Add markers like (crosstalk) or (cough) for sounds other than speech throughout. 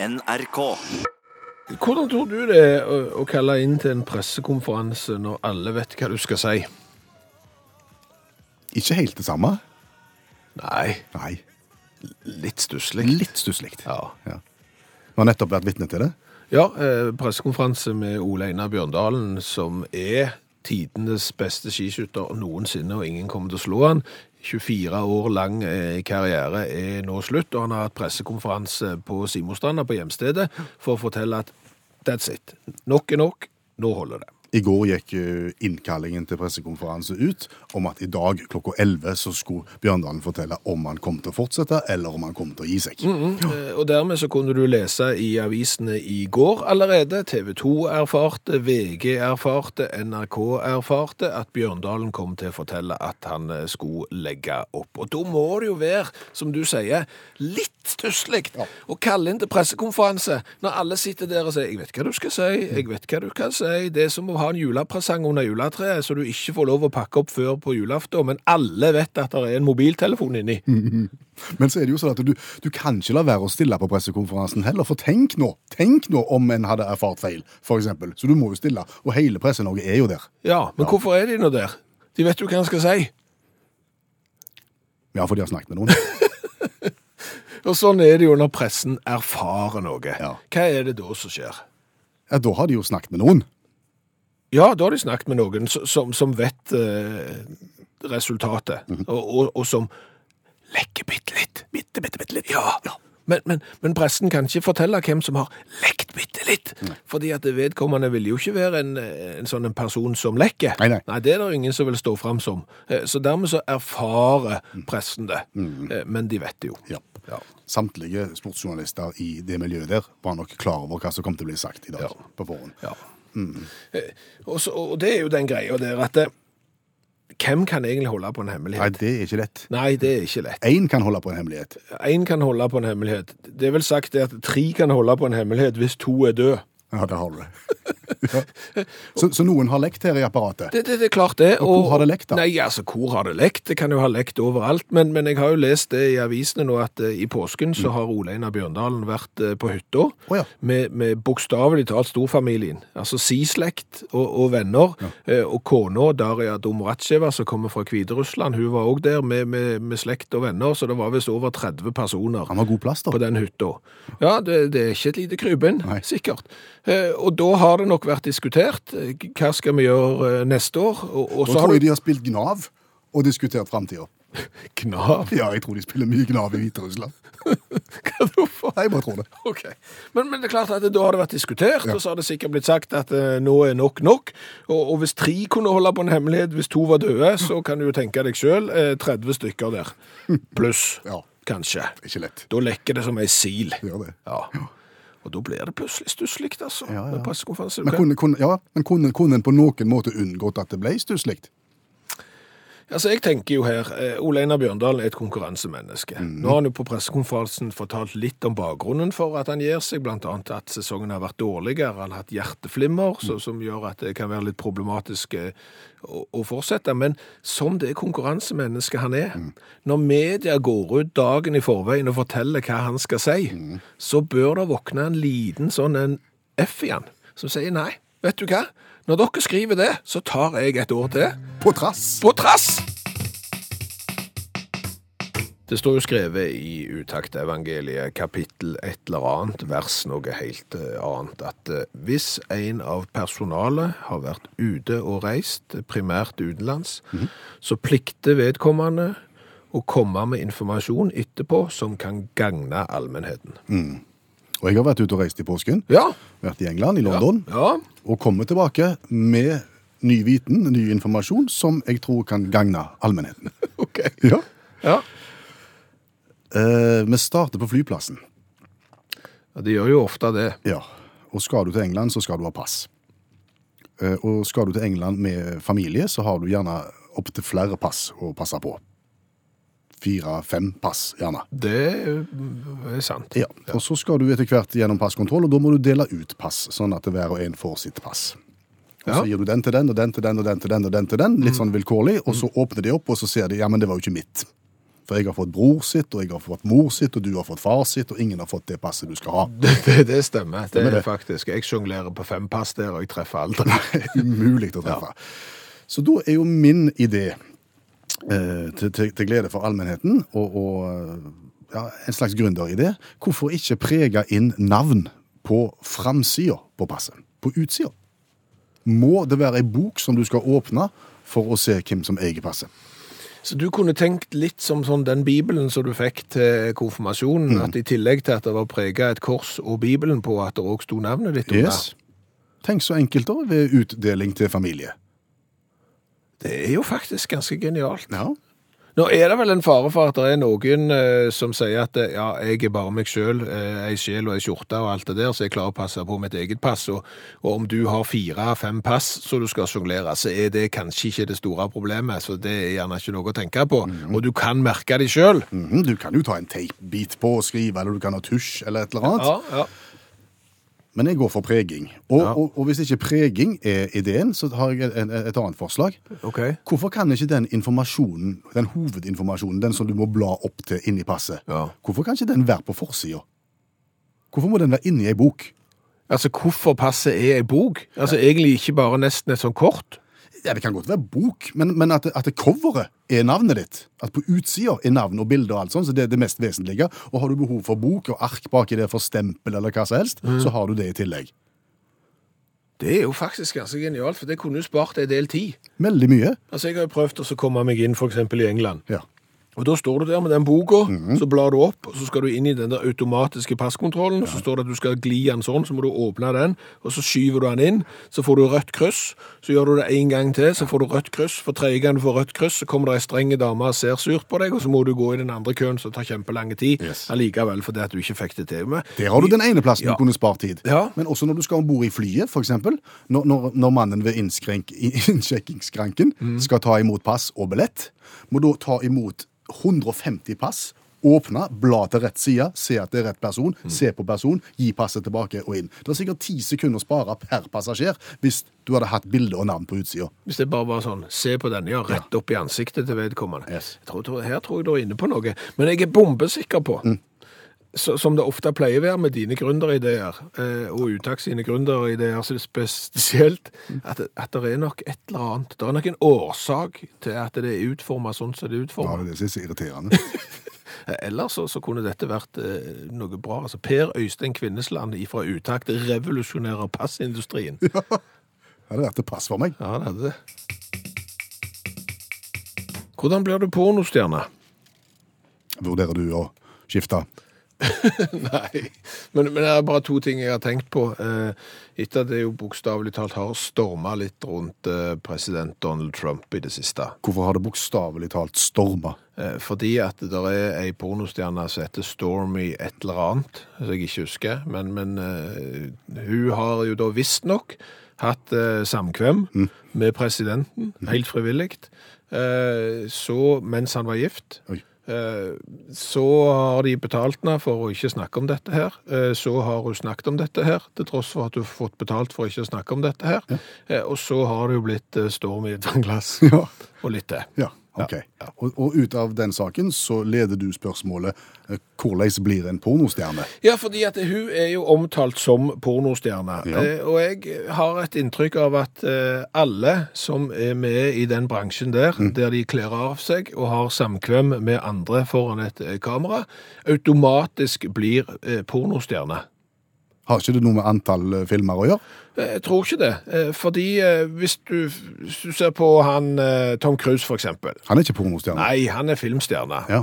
NRK. Hvordan tror du det er å, å kalle inn til en pressekonferanse når alle vet hva du skal si? Ikke helt det samme. Nei, Nei. litt stusslig. Litt stusslig. Ja. Ja. Du har nettopp vært vitne til det. Ja, eh, pressekonferanse med Ole Einar Bjørndalen, som er tidenes beste skiskytter noensinne, og ingen kommer til å slå han. 24 år lang eh, karriere er nå slutt, og han har hatt pressekonferanse på Simostranda på hjemstedet for å fortelle at that's it. Nok er nok, nå holder det. I går gikk eh, innkallingen til pressekonferanse ut om at i dag klokka 11 så skulle Bjørndalen fortelle om han kom til å fortsette, eller om han kom til å gi seg. Eh, Og dermed så kunne du lese i avisene i går allerede. TV 2 erfarte, VG erfarte, NRK erfarte at Bjørndalen kom til å fortelle at han eh, skulle legge opp. Og da må det jo være, som du sier, litt stusslig å kalle inn til pressekonferanse når alle sitter der og sier 'jeg vet hva du skal si', 'jeg vet hva du kan si'. Det som som å ha en julepresang under juletreet, så du ikke får lov å pakke opp før på julaften, men alle vet at det er en mobiltelefon inni. (laughs) Men så er det jo sånn at du, du kan ikke la være å stille på pressekonferansen heller, for tenk nå, tenk nå om en hadde erfart feil, eksempel. Så du må jo stille, og hele Presse-Norge er jo der. Ja, men hvorfor er de nå der? De vet jo hva en skal si. Ja, for de har snakket med noen. (laughs) Og sånn er det jo når pressen erfarer noe. Ja. Hva er det da som skjer? Ja, da har de jo snakket med noen. Ja, da har de snakket med noen som, som, vet eh, resultatet, og, og, og som lekker bitte litt. Bitte, bitte, bitte litt. Ja. Men, men, men pressen kan ikke fortelle hvem som har lekt bitte litt, fordi at vedkommende vil jo ikke være en, en sånn en person som lekker. Nei, nei. det er det ingen som vil stå fram som. Eh, Så dermed så erfarer pressen det, Mm. men de vet det jo. Ja. Ja. Samtlige sportsjournalister i det miljøet der var nok klar over hva som kom til å bli sagt i dag Ja. på forhånd. Ja. Eh, Og, så, og det er jo den greia der at det, hvem kan egentlig holde på en Nei, hemmelighet? det er ikke lett. Nei, det er ikke lett. Én kan holde på en hemmelighet. Én kan holde på en hemmelighet. Det er vel sagt at tre kan holde på en hemmelighet hvis to er døde. Ja, det har du ja. (laughs) så, så noen har lekt her i apparatet. Det, det, det er klart det. Og hvor har det lekt, da? Nei, altså, hvor har det lekt? Det kan jo ha lekt overalt. Men, men jeg har jo lest det i avisene nå at uh, i påsken så har Ole Einar Bjørndalen vært uh, på hytta oh, ja. med, med bokstavelig talt storfamilien. Altså si slekt og, og venner. Eh, og kona Daria Domratjeva, som kommer fra Hviterussland, hun var òg der med, med, med slekt og venner, så det var visst over 30 personer Han har god plass, da. på den hytta. Ja, det, det er ikke et lite krypinn, sikkert. Eh, og da har det nok vært diskutert. Hva skal vi gjøre eh, neste år? Og, og Da så tror jeg du de har spilt Gnav og diskutert framtida. (laughs) Gnav? Ja, jeg tror de spiller mye Gnav i Hviterussland. (laughs) Hva hvorfor? Nei, jeg bare tror det. Ok. Men, men det er klart at da har det vært diskutert, Ja. og så har det sikkert blitt sagt at eh, nå er nok nok. Og, og hvis tre kunne holde på en hemmelighet, hvis to var døde, så (laughs) kan du jo tenke deg sjøl eh, 30 stykker der. Pluss, Ja. kanskje. Ikke lett. Da lekker det som ei sil. Det gjør det. Ja. Og da blir det plutselig stusslig, altså. Ja, ja. Med pressekonferanse. Men kunne, kunne, ja, men kunne, kunne en på noen måte unngått at det ble stusslig? Altså, jeg tenker jo her, eh, Ole Einar Bjørndalen er et konkurransemenneske. Mm. Nå har han jo på pressekonferansen fortalt litt om bakgrunnen for at han gir seg, annet at sesongen har vært dårligere, han har hatt hjerteflimmer, så, som gjør at det kan være litt problematisk eh, å, å fortsette. Men som det konkurransemennesket han er, mm. når media går ut dagen i forveien og forteller hva han skal si, mm. så bør det våkne en liten sånn en F i han, som sier nei, vet du hva? Når dere skriver det, så tar jeg et år til. På trass! På trass! Det står jo skrevet i utaktevangeliet, kapittel et eller annet, vers noe helt eh, annet, at eh, hvis en av personalet har vært ute og reist, primært utenlands, så plikter vedkommende å komme med informasjon etterpå som kan gagne allmennheten. Og jeg har vært ute og reist i påsken. Ja, Vært i England, i London. ja, Og kommer tilbake med ny viten, ny informasjon, som jeg tror kan gagne allmennheten. (laughs) ok. Ja. Ja. Eh, vi starter på flyplassen. ja, de gjør jo ofte det. Ja. Og skal du til England, så skal du ha pass. Eh, og skal du til England med familie, så har du gjerne opptil flere pass å passe på. Fire-fem pass, gjerne. Det er sant. Ja. Og så skal du etter hvert gjennom passkontroll, og da må du dele ut pass, sånn at hver og en får sitt pass. Og så gir du den til den, og den til den, og den til den, og den til den, litt sånn vilkårlig, og så åpner de opp, og så ser de, ja, men det var jo ikke mitt. For jeg har fått bror sitt, og jeg har fått mor sitt, og du har fått far sitt, og ingen har fått det passet du skal ha. Det, det, det stemmer. Det Stemmer er det. faktisk. Jeg sjonglerer på fem pass der, og jeg treffer aldri. Umulig å treffe. Så da er jo min idé eh, til, til, til glede for allmennheten, og, og eh, ja, en slags gründeridé, hvorfor ikke prege inn navn på framsida på passet? På utsida? Må det være ei bok som du skal åpne for å se hvem som eier passet? Så du kunne tenkt litt som sånn den Bibelen som du fikk til konfirmasjonen, Mm. at i tillegg til at det var prega et kors og Bibelen på, at det òg sto navnet ditt under. Yes. Tenk så enkelt da ved utdeling til familie. Det er jo faktisk ganske genialt. Ja. Nå er det vel en fare for at det er noen eh, som sier at eh, ja, jeg er bare meg sjøl, eh, ei sjel og ei skjorte og alt det der, så jeg klarer å passe på mitt eget pass. Og, og om du har fire-fem pass som du skal sjonglere, så er det kanskje ikke det store problemet. Så det er gjerne ikke noe å tenke på. Og du kan merke de sjøl. Mhm, Du kan jo ta en teipbit på og skrive, eller du kan ha tusj eller et eller annet. Ja, ja. Men jeg går for preging. Og, Ja. og, og hvis ikke preging er ideen, så har jeg et, et annet forslag. Okay. Hvorfor kan ikke den informasjonen, den hovedinformasjonen, den som du må bla opp til inni passet, Ja. hvorfor kan ikke den være på forsida? Hvorfor må den være inni ei bok? Altså, hvorfor passet er ei bok? Altså, egentlig ikke bare nesten et sånt kort. Ja, Det kan godt være bok, men, men at, at coveret er navnet ditt. At på utsida er navn og bilder og alt sånt, så det er det mest vesentlige. Og har du behov for bok og ark baki der for stempel eller hva som helst, så har du det i tillegg. Det er jo faktisk ganske genialt, for det kunne jo spart en del tid. Veldig mye. Altså, Jeg har jo prøvd å komme meg inn f.eks. i England. Ja. Og Da står du der med den boka, så blar du opp, og så skal du inn i den der automatiske passkontrollen. og Så står det at du skal gli den sånn, så må du åpne den, og så skyver du den inn. Så får du rødt kryss. Så gjør du det en gang til, så får du rødt kryss. For tredje gang du får rødt kryss, så kommer det ei streng dame og ser surt på deg, og så må du gå i den andre køen, som tar kjempelang tid Yes. allikevel, fordi at du ikke fikk det til. med. Der har du den ene plassen Ja. du kunne spart tid. Ja. Men også når du skal om bord i flyet, f.eks. Når, når, når mannen ved (laughs) innsjekkingsskranken Mm. skal ta imot pass og billett, må da ta imot 150 pass. Åpne, bla til rett side, se at det er rett person, Mm. se på person, gi passet tilbake og inn. Det er sikkert ti sekunder å spare per passasjer hvis du hadde hatt bilde og navn på utsida. Hvis det bare var sånn, se på denne, ja, rett opp i ansiktet til vedkommende. Yes. Jeg tror, her tror jeg du er inne på noe. Men jeg er bombesikker på, så, som det ofte pleier å være med dine gründerideer, eh, og Uttak sine gründerideer så spesielt, at, at det er nok et eller annet. Det er nok en årsak til at det er utformet sånn som det er Ja, utformet. det det som er så irriterende. (laughs) Ellers så, så kunne dette vært eh, noe bra. Altså, per Øystein Kvinnesland fra Utakt revolusjonerer passindustrien. (laughs) Ja, Det hadde vært et pass for meg. Ja, det hadde det. Hvordan blir du pornostjerne? Vurderer du å skifte? (laughs) Nei, men, men det er bare to ting jeg har tenkt på. Eh, etter at det jo bokstavelig talt har storma litt rundt eh, president Donald Trump i det siste. Hvorfor har det bokstavelig talt storma? Eh, fordi at det er ei pornostjerne som heter Stormy et eller annet, som jeg ikke husker. Men, men hun har jo da visstnok hatt samkvem med presidenten, helt frivillig. Eh, så mens han var gift. Oi. Eh, Så har de betalt henne for å ikke snakke om dette her. Eh, Så har hun snakket om dette her, til tross for at hun har fått betalt for å ikke snakke om dette her. Ja. Og så har det jo blitt eh, storm i et (laughs) vannglass, Ja. og litt til. Ja, ok. Og, og ut av den saken så leder du spørsmålet eh, hvordan blir en pornostjerne? Ja, fordi at hun er jo omtalt som pornostjerne. Ja. Eh, Og jeg har et inntrykk av at eh, alle som er med i den bransjen der, der de kler av seg og har samkvem med andre foran et kamera, automatisk blir pornostjerne. Har ikke det noe med antall eh, filmer å gjøre? Eh, Jeg tror ikke det. Eh, Fordi hvis du, hvis du ser på han Tom Cruise, for eksempel. Han er ikke pornostjerne. Nei, han er filmstjerne. Ja.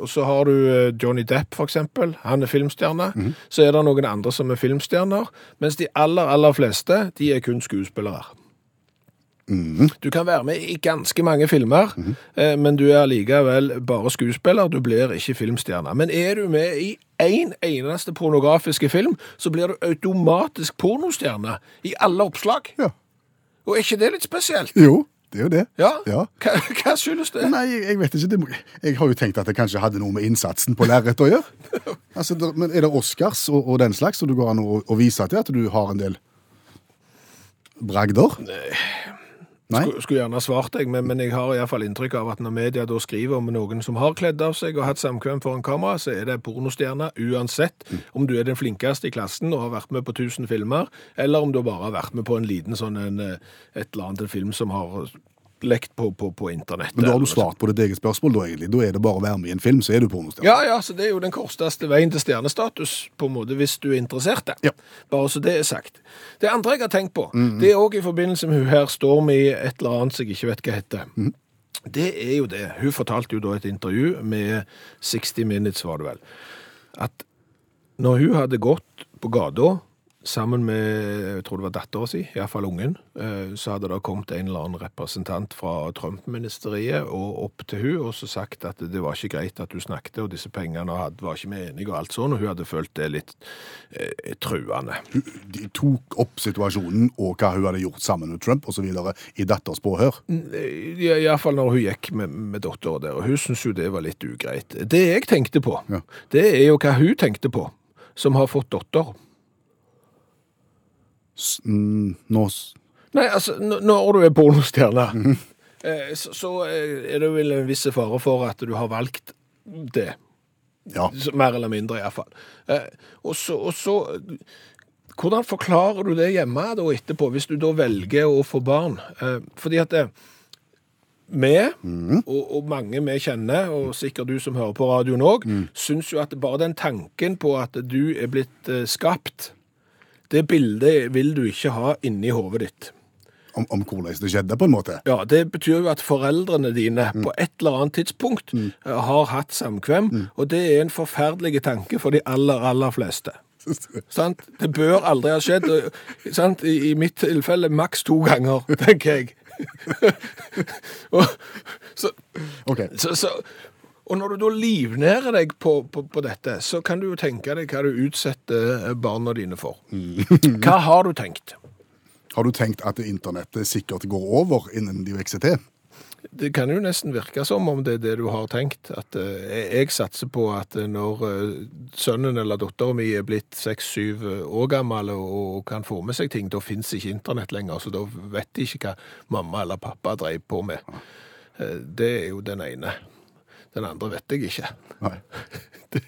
Og så har du Johnny Depp, for eksempel. Han er filmstjerne. Mhm. Så er det noen andre som er filmstjerner. Mens de aller, aller fleste, de er kun skuespillere. Mhm. Du kan være med i ganske mange filmer, eh, men du er likevel bare skuespiller. Du blir ikke filmstjerne. Men er du med i én en eneste pornografiske film, så blir du automatisk pornostjerne i alle oppslag. Ja. Og er ikke det litt spesielt? Jo, det er jo det. Ja? Ja. Hva, hva skyldes det? Nei, jeg, vet ikke. Må- jeg har jo tenkt at det kanskje hadde noe med innsatsen på lerretet å gjøre. (laughs) Altså, der, men er det Oscars og, og den slags, som du går an å, å vise til at du har en del bragder? Nei. Skulle, skulle gjerne svart deg, men, men jeg har i hvert fall inntrykk av at når media da skriver om noen som har kledd av seg og hatt samkvem foran kamera, så er det pornostjerne uansett om du er den flinkeste i klassen og har vært med på 1000 filmer, eller om du bare har vært med på en liten sånn en, eh, et eller annet en film som har lekt på, på, på internett. Men da har du svart på ditt eget spørsmål, da egentlig. Da er det bare å være med i en film, så er du pornostjerne. Ja, ja, så det er jo den korteste veien til stjernestatus, på en måte, hvis du er interessert. Ja. Bare så det er sagt. Det andre jeg har tenkt på, det er òg i forbindelse med hun her Stormy et eller annet som jeg ikke vet hva heter. Det er jo det. Hun fortalte jo da et intervju med 60 Minutes, var det vel, at når hun hadde gått på gata sammen med jeg tror det var dattera si, iallfall ungen, eh, så hadde det kommet en eller annen representant fra Trump-ministeriet og opp til hun og så sagt at det var ikke greit at hun snakket, og disse pengene hadde, var ikke vi enige og alt sånn, og hun hadde følt det litt eh, truende. De tok opp situasjonen og hva hun hadde gjort sammen med Trump osv. i datters påhør. Ja, Iallfall når hun gikk med, med dattera der, og hun syntes jo det var litt ugreit. Det jeg tenkte på, Ja. det er jo hva hun tenkte på, som har fått datter. Mm, Nå Nei, altså, når du er pornostjerne, eh, så, så eh, er det vel en viss fare for at du har valgt det. Ja. Mer eller mindre, iallfall. Eh, og så, og så Hvordan forklarer du det hjemme da etterpå, hvis du da velger å få barn? Eh, fordi at det, vi, og, og mange vi kjenner, og sikkert du som hører på radioen òg, syns jo at bare den tanken på at du er blitt eh, skapt, det bildet vil du ikke ha inni hodet ditt. Om, om hvordan det skjedde, på en måte. Ja, Det betyr jo at foreldrene dine på et eller annet tidspunkt mm. har hatt samkvem, og det er en forferdelig tanke for de aller, aller fleste. Sant? Det bør aldri ha skjedd. Sant? I, I mitt tilfelle maks to ganger, (laughs) tenker jeg. (laughs) og, så, okay. så, så, og når du da livnærer deg på, på, på dette, så kan du jo tenke deg hva du utsetter barna dine for. Hva har du tenkt? Har du tenkt at internettet sikkert går over innen de vokser til? Det kan jo nesten virke som om det er det du har tenkt. At eh, jeg, satser på at eh, når eh, sønnen eller datteren min er blitt seks-syv år gammel og, kan få med seg ting, da finnes ikke internett lenger, så da vet de ikke hva mamma eller pappa drev på med. Eh, Det er jo den ene. Den andre vet jeg ikke. Nei. (laughs)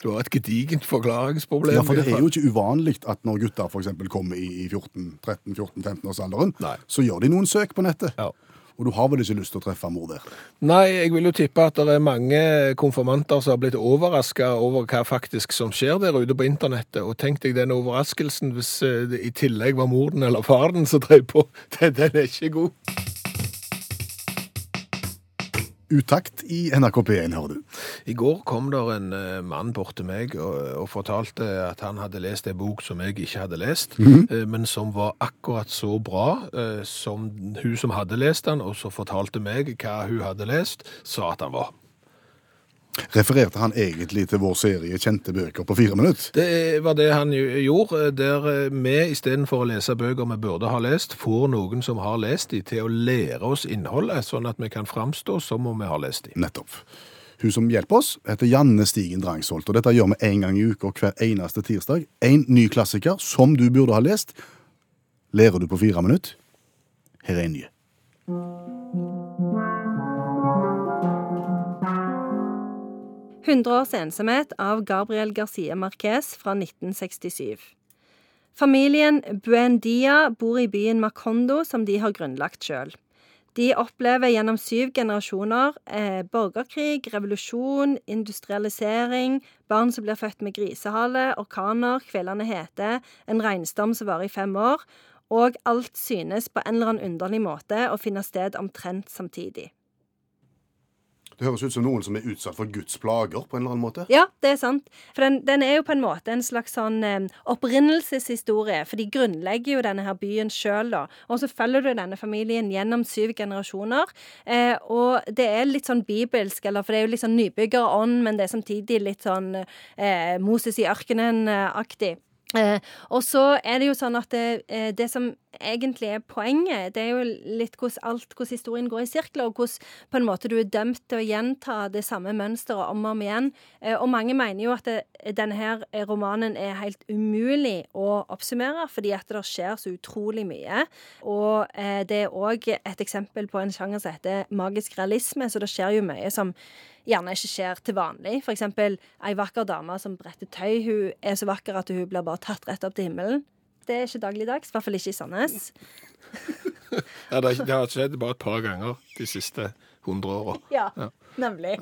Du har et gedigent forklaringsproblem. Ja, for det er jo ikke uvanlig at når gutter for eksempel kommer i i 14-13-14-15-årsalderen, Nei. så gjør de noen søk på nettet. Ja. Og du har vel ikke lyst til å treffe mor der? Nei, jeg vil jo tippe at det er mange konfirmanter som har blitt overraska over hva faktisk som skjer der ute på internettet. Og tenk deg den overraskelsen hvis eh, det i tillegg var moren eller faren som drev på. (laughs) Den er ikke god. Utakt i NRK P1, hører du. I går kom der en eh, mann bort til meg og, og fortalte at han hadde lest en bok som jeg ikke hadde lest, eh, men som var akkurat så bra eh, som hun som hadde lest den, og så fortalte meg hva hun hadde lest, sa at han var. Refererte han egentlig til vår serie Kjente bøker på fire minutter? Det var det han gjorde, der eh, vi istedenfor å lese bøker vi burde ha lest, får noen som har lest de til å lære oss innholdet, sånn at vi kan framstå som om vi har lest de. Nettopp. Hun som hjelper oss, heter Janne Stigen Drangsholt, og dette gjør vi en gang i uka hver eneste tirsdag. En ny klassiker som du burde ha lest. Lærer du på fire minutter? Her er en ny. 100 års ensomhet av Gabriel Garcia Marquez fra 1967. Familien Buendia bor i byen Macondo, som de har grunnlagt sjøl. De opplever gjennom syv generasjoner eh, borgerkrig, revolusjon, industrialisering, barn som blir født med grisehale, orkaner, kvelende hete, en regnstorm som varer i fem år, og alt synes på en eller annen underlig måte å finne sted omtrent samtidig. Det høres ut som noen som er utsatt for Guds plager på en eller annen måte. Ja, det er sant. For den, den er jo på en måte en slags sånn eh, opprinnelseshistorie. For de grunnlegger jo denne her byen sjøl, da. Og så følger du denne familien gjennom syv generasjoner. Eh, og det er litt sånn bibelsk, eller for det er jo litt sånn nybyggerånd, men det er samtidig litt sånn eh, Moses i ørkenen-aktig. Eh, og så er det jo sånn at det, eh, det som egentlig er poenget. Det er jo litt hvordan alt, hvordan historien går i sirkler, og hvordan på en måte du er dømt til å gjenta det samme mønsteret om og om igjen. Eh, og mange mener jo at det, denne her romanen er helt umulig å oppsummere, fordi at det skjer så utrolig mye. Og eh, det er òg et eksempel på en sjanger som heter magisk realisme, så det skjer jo mye som gjerne ikke skjer til vanlig. Eksempel ei vakker dame som bretter tøy. Hun er så vakker at hun blir bare tatt rett opp til himmelen. Det er ikke dagligdags, i hvert fall ikke i Sandnes. (laughs) Ja, det, har- det har skjedd bare et par ganger de siste 100 åra. Ja, nemlig.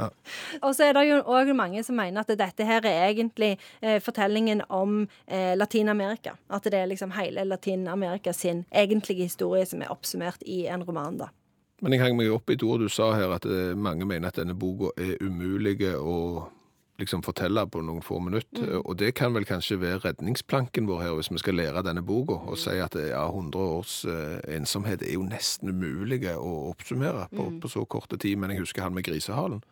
Og så er det jo òg mange som mener at dette her er egentlig eh, fortellingen om eh, Latin-Amerika. At det er liksom hele Latin-Amerika sin egentlige historie som er oppsummert i en roman, da. Men jeg hang meg opp i et ord du sa her, at eh, mange mener at denne boka er umulig å liksom fortelle på noen få minutter. Og det kan vel kanskje være redningsplanken vår her, hvis vi skal lære denne boka, og si at ja, 100 års eh, ensomhet er jo nesten umulig å oppsummere på, på så korte tid. Men jeg husker han med grisehalen.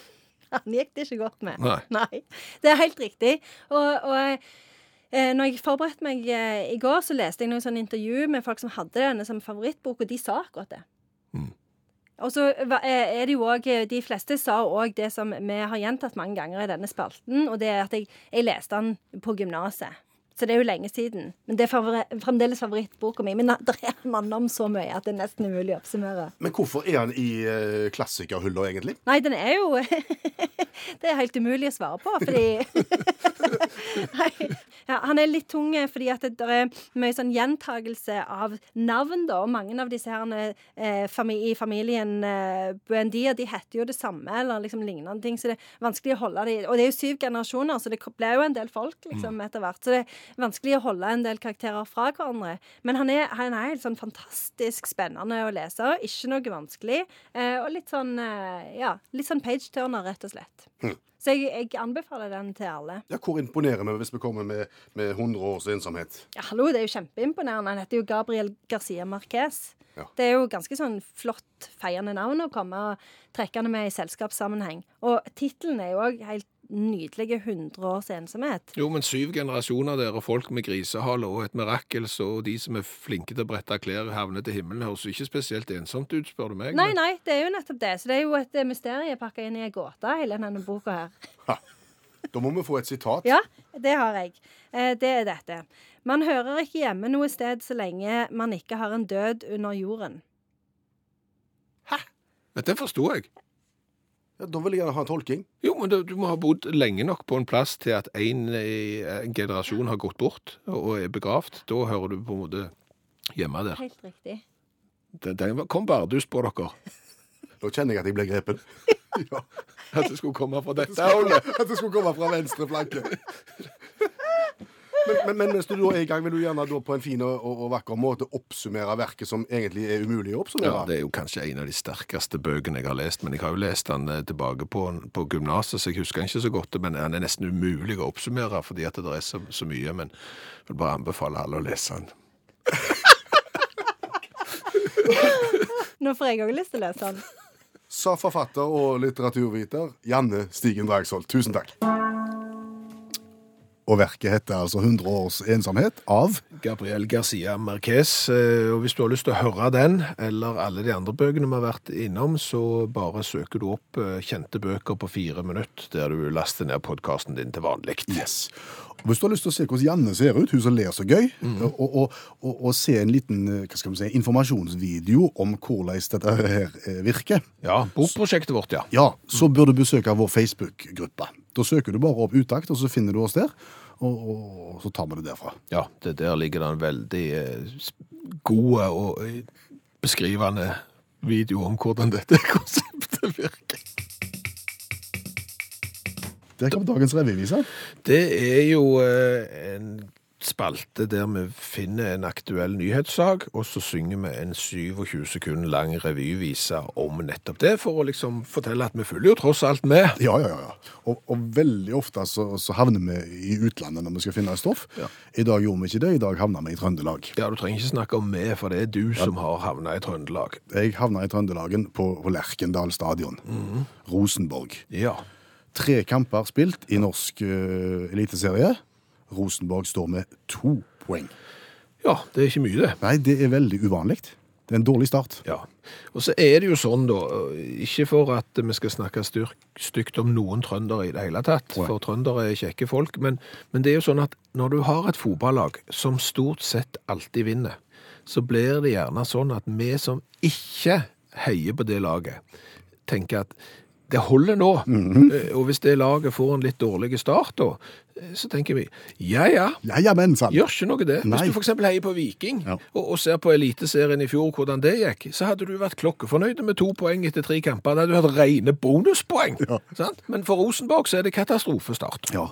(laughs) Han gikk det ikke godt med. Nei. Det er helt riktig. Og, og eh, når jeg forberedte meg eh, i går, så leste jeg noen sånne intervju med folk som hadde denne som favorittbok, og de sa akkurat det. Mm. Og så eh, er det jo også, De fleste sa òg det som vi har gjentatt mange ganger i denne spalten, og det er at jeg, jeg leste den på gymnaset. Så det er jo lenge siden. Men det er favori fremdeles favorittboka mi. Men (laughs) det er mann om så mye at det er nesten umulig å oppsummere. Men hvorfor er han i uh, klassikerhylla, egentlig? Nei, den er jo (laughs) Det er helt umulig å svare på, fordi (laughs) Nei. Ja, han er litt tung eh, fordi at det er mye sånn gjentagelse av navn, da. Og mange av disse her eh, fami i familien eh, Buendia, de heter jo det samme, eller liksom lignende ting, så det er vanskelig å holde dem Og det er jo syv generasjoner, så det ble jo en del folk, liksom, etter hvert. Så det vanskelig å holde en del karakterer fra hverandre. Men han er, han er helt sånn fantastisk spennende å lese, ikke noe vanskelig, eh, og litt sånn, eh, ja, litt sånn page-turner, rett og slett. Så jeg, jeg anbefaler den til alle. Ja, Hvor imponerer vi hvis vi kommer med, med 100 års ensomhet? Ja, hallo, det er jo kjempeimponerende. Han heter jo Gabriel Garcia Marquez. Ja. Det er jo ganske sånn flott, feiende navn å komme og trekke han med i selskapssammenheng. Og tittelen er jo òg helt nydelige 100 års ensomhet. Jo, men syv generasjoner der, og folk med grisehale og et mirakel, så de som er flinke til å brette klær, havner til himmelen, høres jo ikke spesielt ensomt ut, spør du meg. Nei, men- nei, det er jo nettopp det. Så det er jo et eh, mysterium pakka inn i ei gåte, hele denne boka her. Da må vi få et sitat. Ja, det har jeg. Eh, Det er dette. Man hører ikke hjemme noe sted så lenge man ikke har en død under jorden. Men det forsto jeg. Ja, Da vil jeg gjerne ha en tolking. Jo, men du, du må ha bodd lenge nok på en plass til at en, eh, en generasjon har gått bort og er begravd. Da hører du på en måte hjemme der. Helt riktig. Den, den kom bardus på dere. Nå kjenner jeg at jeg ble grepen. (laughs) ja. At det skulle komme fra dette hullet. At det skulle komme fra venstre flanke. Men, men, men mens du da er i gang, vil du gjerne da på en fin og, og, og vakker måte oppsummere verket som egentlig er umulig å oppsummere? Ja, Det er jo kanskje en av de sterkeste bøkene jeg har lest, men jeg har jo lest den eh, tilbake på, på gymnaset, så jeg husker den ikke så godt, men den er nesten umulig å oppsummere fordi at det er så, så mye, men jeg vil bare anbefale alle å lese den. (laughs) Nå får jeg òg lyst til å lese den. Sa forfatter og litteraturviter Janne Stigen Dragsvold. Tusen takk. Og verket heter altså 100 års ensomhet av Gabriel Garcia Marquez, eh, og hvis du har lyst til å høre den, eller alle de andre bøkene vi har vært innom, så bare søker du opp eh, kjente bøker på fire minutter, der du laster ned podkasten din til vanlig. Yes. Hvis du har lyst til å se hvordan Janne ser ut, hun som ler så gøy, og, og, og, og se en liten eh, si, informasjonsvideo om hvordan dette her virker, Ja, bokprosjektet vårt, ja. ja, så bør du besøke vår Facebook-gruppe. Da søker du bare opp Utakt, og så finner du oss der, og, og så tar vi det derfra. Ja, det der ligger det en veldig eh, god og eh, beskrivende video om hvordan dette (laughs) konseptet virker. Der kommer dagens revyvise. Det er jo eh, en spalte der vi finner en aktuell nyhetssak, og så synger vi en 27 sekunder lang revyvise om nettopp det, for å liksom fortelle at vi følger jo tross alt med. Ja, ja, ja. Og, og veldig ofte så, så havner vi i utlandet når vi skal finne stoff. Ja. I dag gjorde vi ikke det, i dag havna vi i Trøndelag. Ja, du trenger ikke snakke om meg, for det er du som har havna i Trøndelag. Jeg havna i Trøndelagen på, på Lerkendal stadion. Rosenborg. Ja. Tre kamper spilt i norsk uh, eliteserie. Rosenborg står med to poeng. Ja, det er ikke mye, det. Nei, det er veldig uvanlig. Det er en dårlig start. Ja. Og så er det jo sånn, da, ikke for at vi skal snakke styrk, stygt om noen trøndere i det hele tatt, for trøndere er kjekke folk, men, men det er jo sånn at når du har et fotballag som stort sett alltid vinner, så blir det gjerne sånn at vi som ikke heier på det laget, tenker at det holder nå. Eh, Og hvis det laget får en litt dårlig start, da, eh, så tenker vi ja ja, Ja, ja, men sant. Gjør ikke noe det. Nei. Hvis du eksempel heier på Viking, Ja. og, og ser på Eliteserien i fjor hvordan det gikk, så hadde du vært klokkefornøyd med to poeng etter tre kamper. Da hadde du hatt rene bonuspoeng. Ja. Sant? Men for Rosenborg så er det katastrofestart. Ja,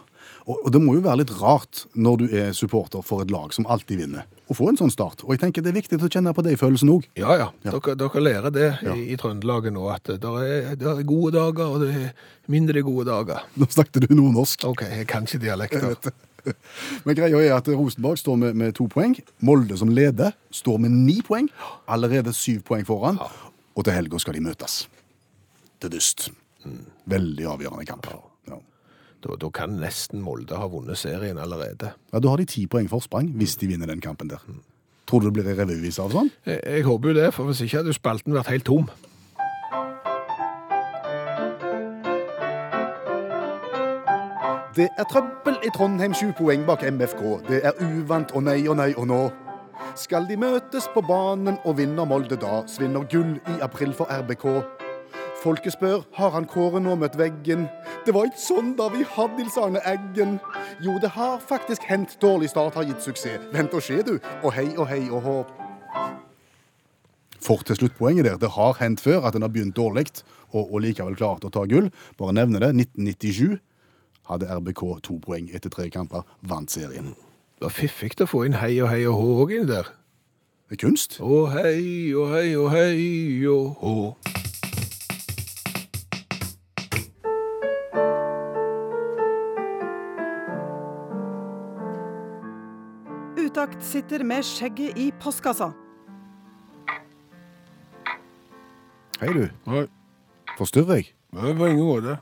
og, og det må jo være litt rart når du er supporter for et lag som alltid vinner, å få en sånn start. Og jeg tenker det er viktig å kjenne på de følelsene òg. Ja, ja. Ja. Dere, dere lærer det Ja. i, i Trøndelaget nå, at det er, det er gode dager, og det er mindre gode dager. Nå snakket du nordnorsk. OK, jeg kan ikke dialekter. (laughs) Men greia er at Rosenborg står med, med to poeng. Molde som leder står med ni poeng. Allerede syv poeng foran. Og til helga skal de møtes. Til dyst. Veldig avgjørende kamp. Da, da kan nesten Molde ha vunnet serien allerede. ja, Da har de ti poeng forsprang hvis de vinner den kampen der. Tror du det blir en revyvise av sånn? Jeg, jeg håper jo det, for hvis ikke hadde spalten vært helt tom. Det er trøbbel i Trondheim, sju poeng bak MFK. Det er uvant og nei og nei og nå. Skal de møtes på banen og vinner Molde da, svinner gull i april for RBK. Folket spør har han Kåre nå møtt veggen. Det var ikke sånn da vi hadde Nils Arne Eggen. Jo, det har faktisk hendt. Dårlig start har gitt suksess. Vent og se, du. Og hei og hei og håp. For til sluttpoenget der. Det har hendt før at en har begynt dårlig og, og likevel klart å ta gull. Bare nevne det. 1997 hadde RBK to poeng etter tre kamper, vant serien. Det var fiffig å få inn hei og hei og hå òg inn der. Det er kunst. Å hei og hei og hei og hå. Sitter med skjegget i postkassa. Hei, du. Nei, Forstyrrer jeg? det på ingen måte.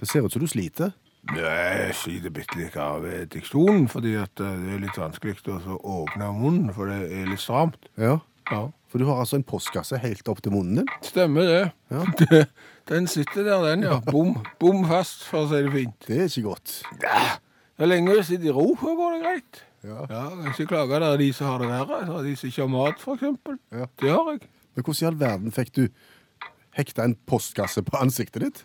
Det ser ut som du sliter. Nei, Jeg sliter bitte litt av eh, diksjonen, fordi at eh, det er litt vanskelig å så åpne munnen, for det er litt stramt. Ja. Ja, For du har altså en postkasse helt opp til munnen din? Stemmer det. Ja. (laughs) Den sitter der, den, ja. Bom, bom fast, for å si det fint. Det er ikke godt. Ja, er lenge å sitte i ro, så går det greit. Ja. Ja, jeg ikke klage. Det er de som har det verre. Er de som ikke har mat, eksempel. Ja. Det har jeg. Men hvordan i all verden fikk du hekta en postkasse på ansiktet ditt?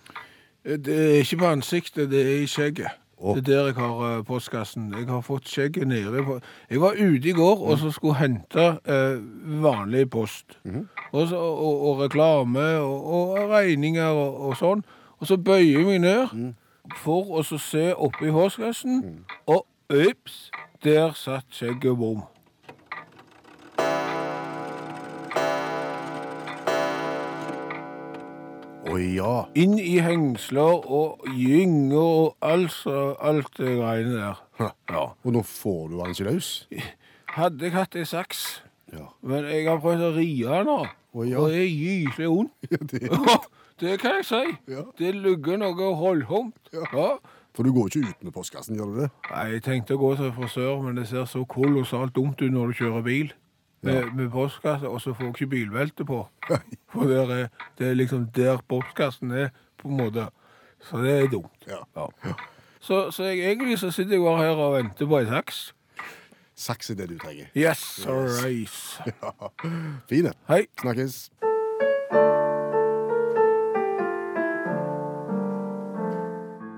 Det er ikke på ansiktet, det er i skjegget. Oh. Det er der jeg har eh, postkassen. Jeg har fått skjegget nede på Jeg var ute i går og så skulle hente eh, vanlig post. og, så, og, og reklame og, og regninger og, sånn. Og så bøyer jeg meg ned for å se oppi postkassen, og ups, der satt skjegget bom. Å ja. Inn i hengsler og gynger og altså alt det greiene der. Ja. Og nå får du den ikke løs? Hadde jeg hatt ei saks, Ja. men jeg har prøvd å rie den nå, Å, ja. og det er gyselig vondt. (laughs) Det, det kan jeg si. Ja. Det lugger noe holdsomt. Ja. For du går ikke ut med postkassen, gjør du det? Nei, jeg tenkte å gå til frisør, men det ser så kolossalt dumt ut når du kjører bil. Med, med postkasse, og så får du ikke bilbelte på. (laughs) For er, det er liksom der postkassen er, på en måte. Så det er dumt. Ja. Ja. Så, så jeg, egentlig så sitter jeg bare her og venter på en saks. Saks er det du trenger. Yes, alright. (laughs) Fine. Hei. Snakkes.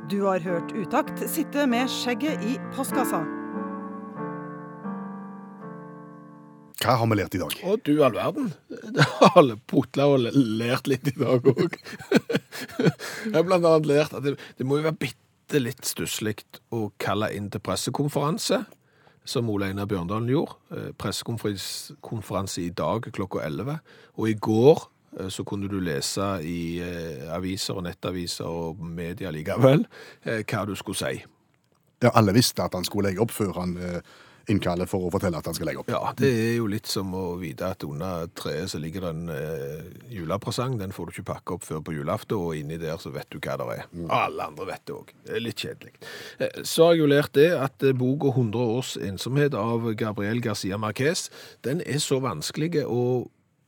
Du har hørt Utakt sitte med skjegget i postkassa. Hva har vi lært i dag? Å, du all verden. Det har alle putla og lært litt i dag òg. Jeg har blant annet lært at det, det må jo være bitte litt stusslig å kalle inn til pressekonferanse, som Ole Einar Bjørndalen gjorde. Eh, Pressekonferanse i dag klokka 11. Og i går så kunne du lese i eh, aviser og nettaviser og media likevel eh, hva du skulle si. Ja, alle visste at han skulle legge opp før han eh, innkaller for å fortelle at han skal legge opp. Ja, det er jo litt som å vite at under treet så ligger det en eh, julepresang. Den får du ikke pakke opp før på julaften, og inni der så vet du hva det er. Alle andre vet det òg. Litt kjedelig. Eh, så har jeg jo lært det at eh, boka 100 års ensomhet av Gabriel Garcia Marquez, den er så vanskelig å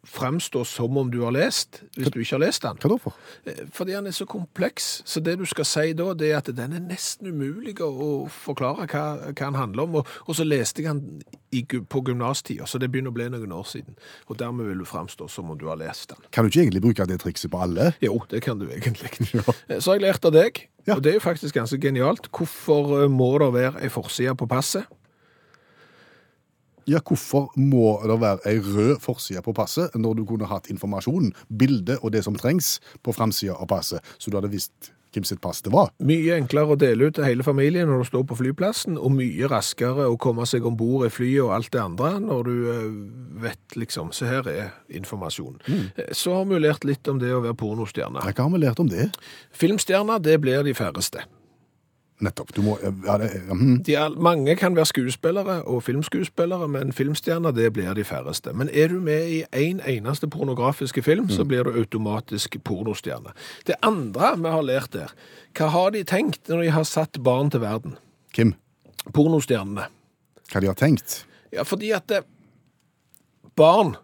fremstå som om du har lest, hvis du ikke har lest den. Hva da for? Eh, Fordi den er så kompleks. Så det du skal si da, det er at den er nesten umulig å forklare hva, hva den handler om. Og, og så leste jeg den i, på gymnastida, så det begynner å bli noen år siden. Og dermed vil du fremstå som om du har lest den. Kan du ikke egentlig bruke det trikset på alle? Jo, det kan du egentlig. (laughs) Ja. Så har jeg lært av deg, Ja. og det er jo faktisk ganske genialt. Hvorfor eh, må det være ei forside på passet? Ja, hvorfor må det være ei rød forside på passet når du kunne hatt informasjon, bilde og det som trengs på framsida av passet, så du hadde visst hvem sitt pass det var? Mye enklere å dele ut til hele familien når du står på flyplassen, og mye raskere å komme seg om bord i flyet og alt det andre når du eh, vet liksom Så her er informasjon. Mm. Så har vi lært litt om det å være pornostjerne. Hva har vi lært om det? Filmstjerner, det blir de færreste. Nettopp. Må ja, det. De er, mange kan være skuespillere og filmskuespillere, men filmstjerner det blir de færreste. Men er du med i en eneste pornografiske film, så blir du automatisk pornostjerne. Det andre vi har lært der, hva har de tenkt når de har satt barn til verden? Kim, Pornostjernene. hva de har tenkt? Ja, fordi at det, barn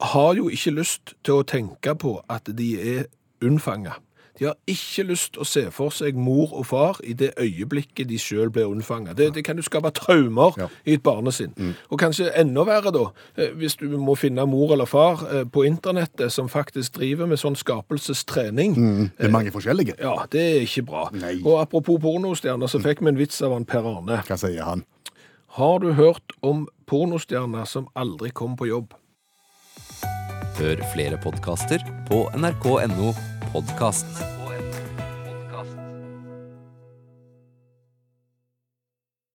har jo ikke lyst til å tenke på at de er unnfanga. De har ikke lyst til å se for seg mor og far i det øyeblikket de sjøl ble unnfanga. Det, det kan jo skape traumer Ja. i et barnesinn. Og kanskje enda verre, da, eh, hvis du må finne mor eller far eh, på internettet som faktisk driver med sånn skapelsestrening. Det er mange forskjellige. Ja, det er ikke bra. Nei. Og apropos pornostjerner, så fikk vi en vits av han Per Arne. Hva sier han? Har du hørt om pornostjerner som aldri kom på jobb? Hør flere podkaster på nrk.no podkast.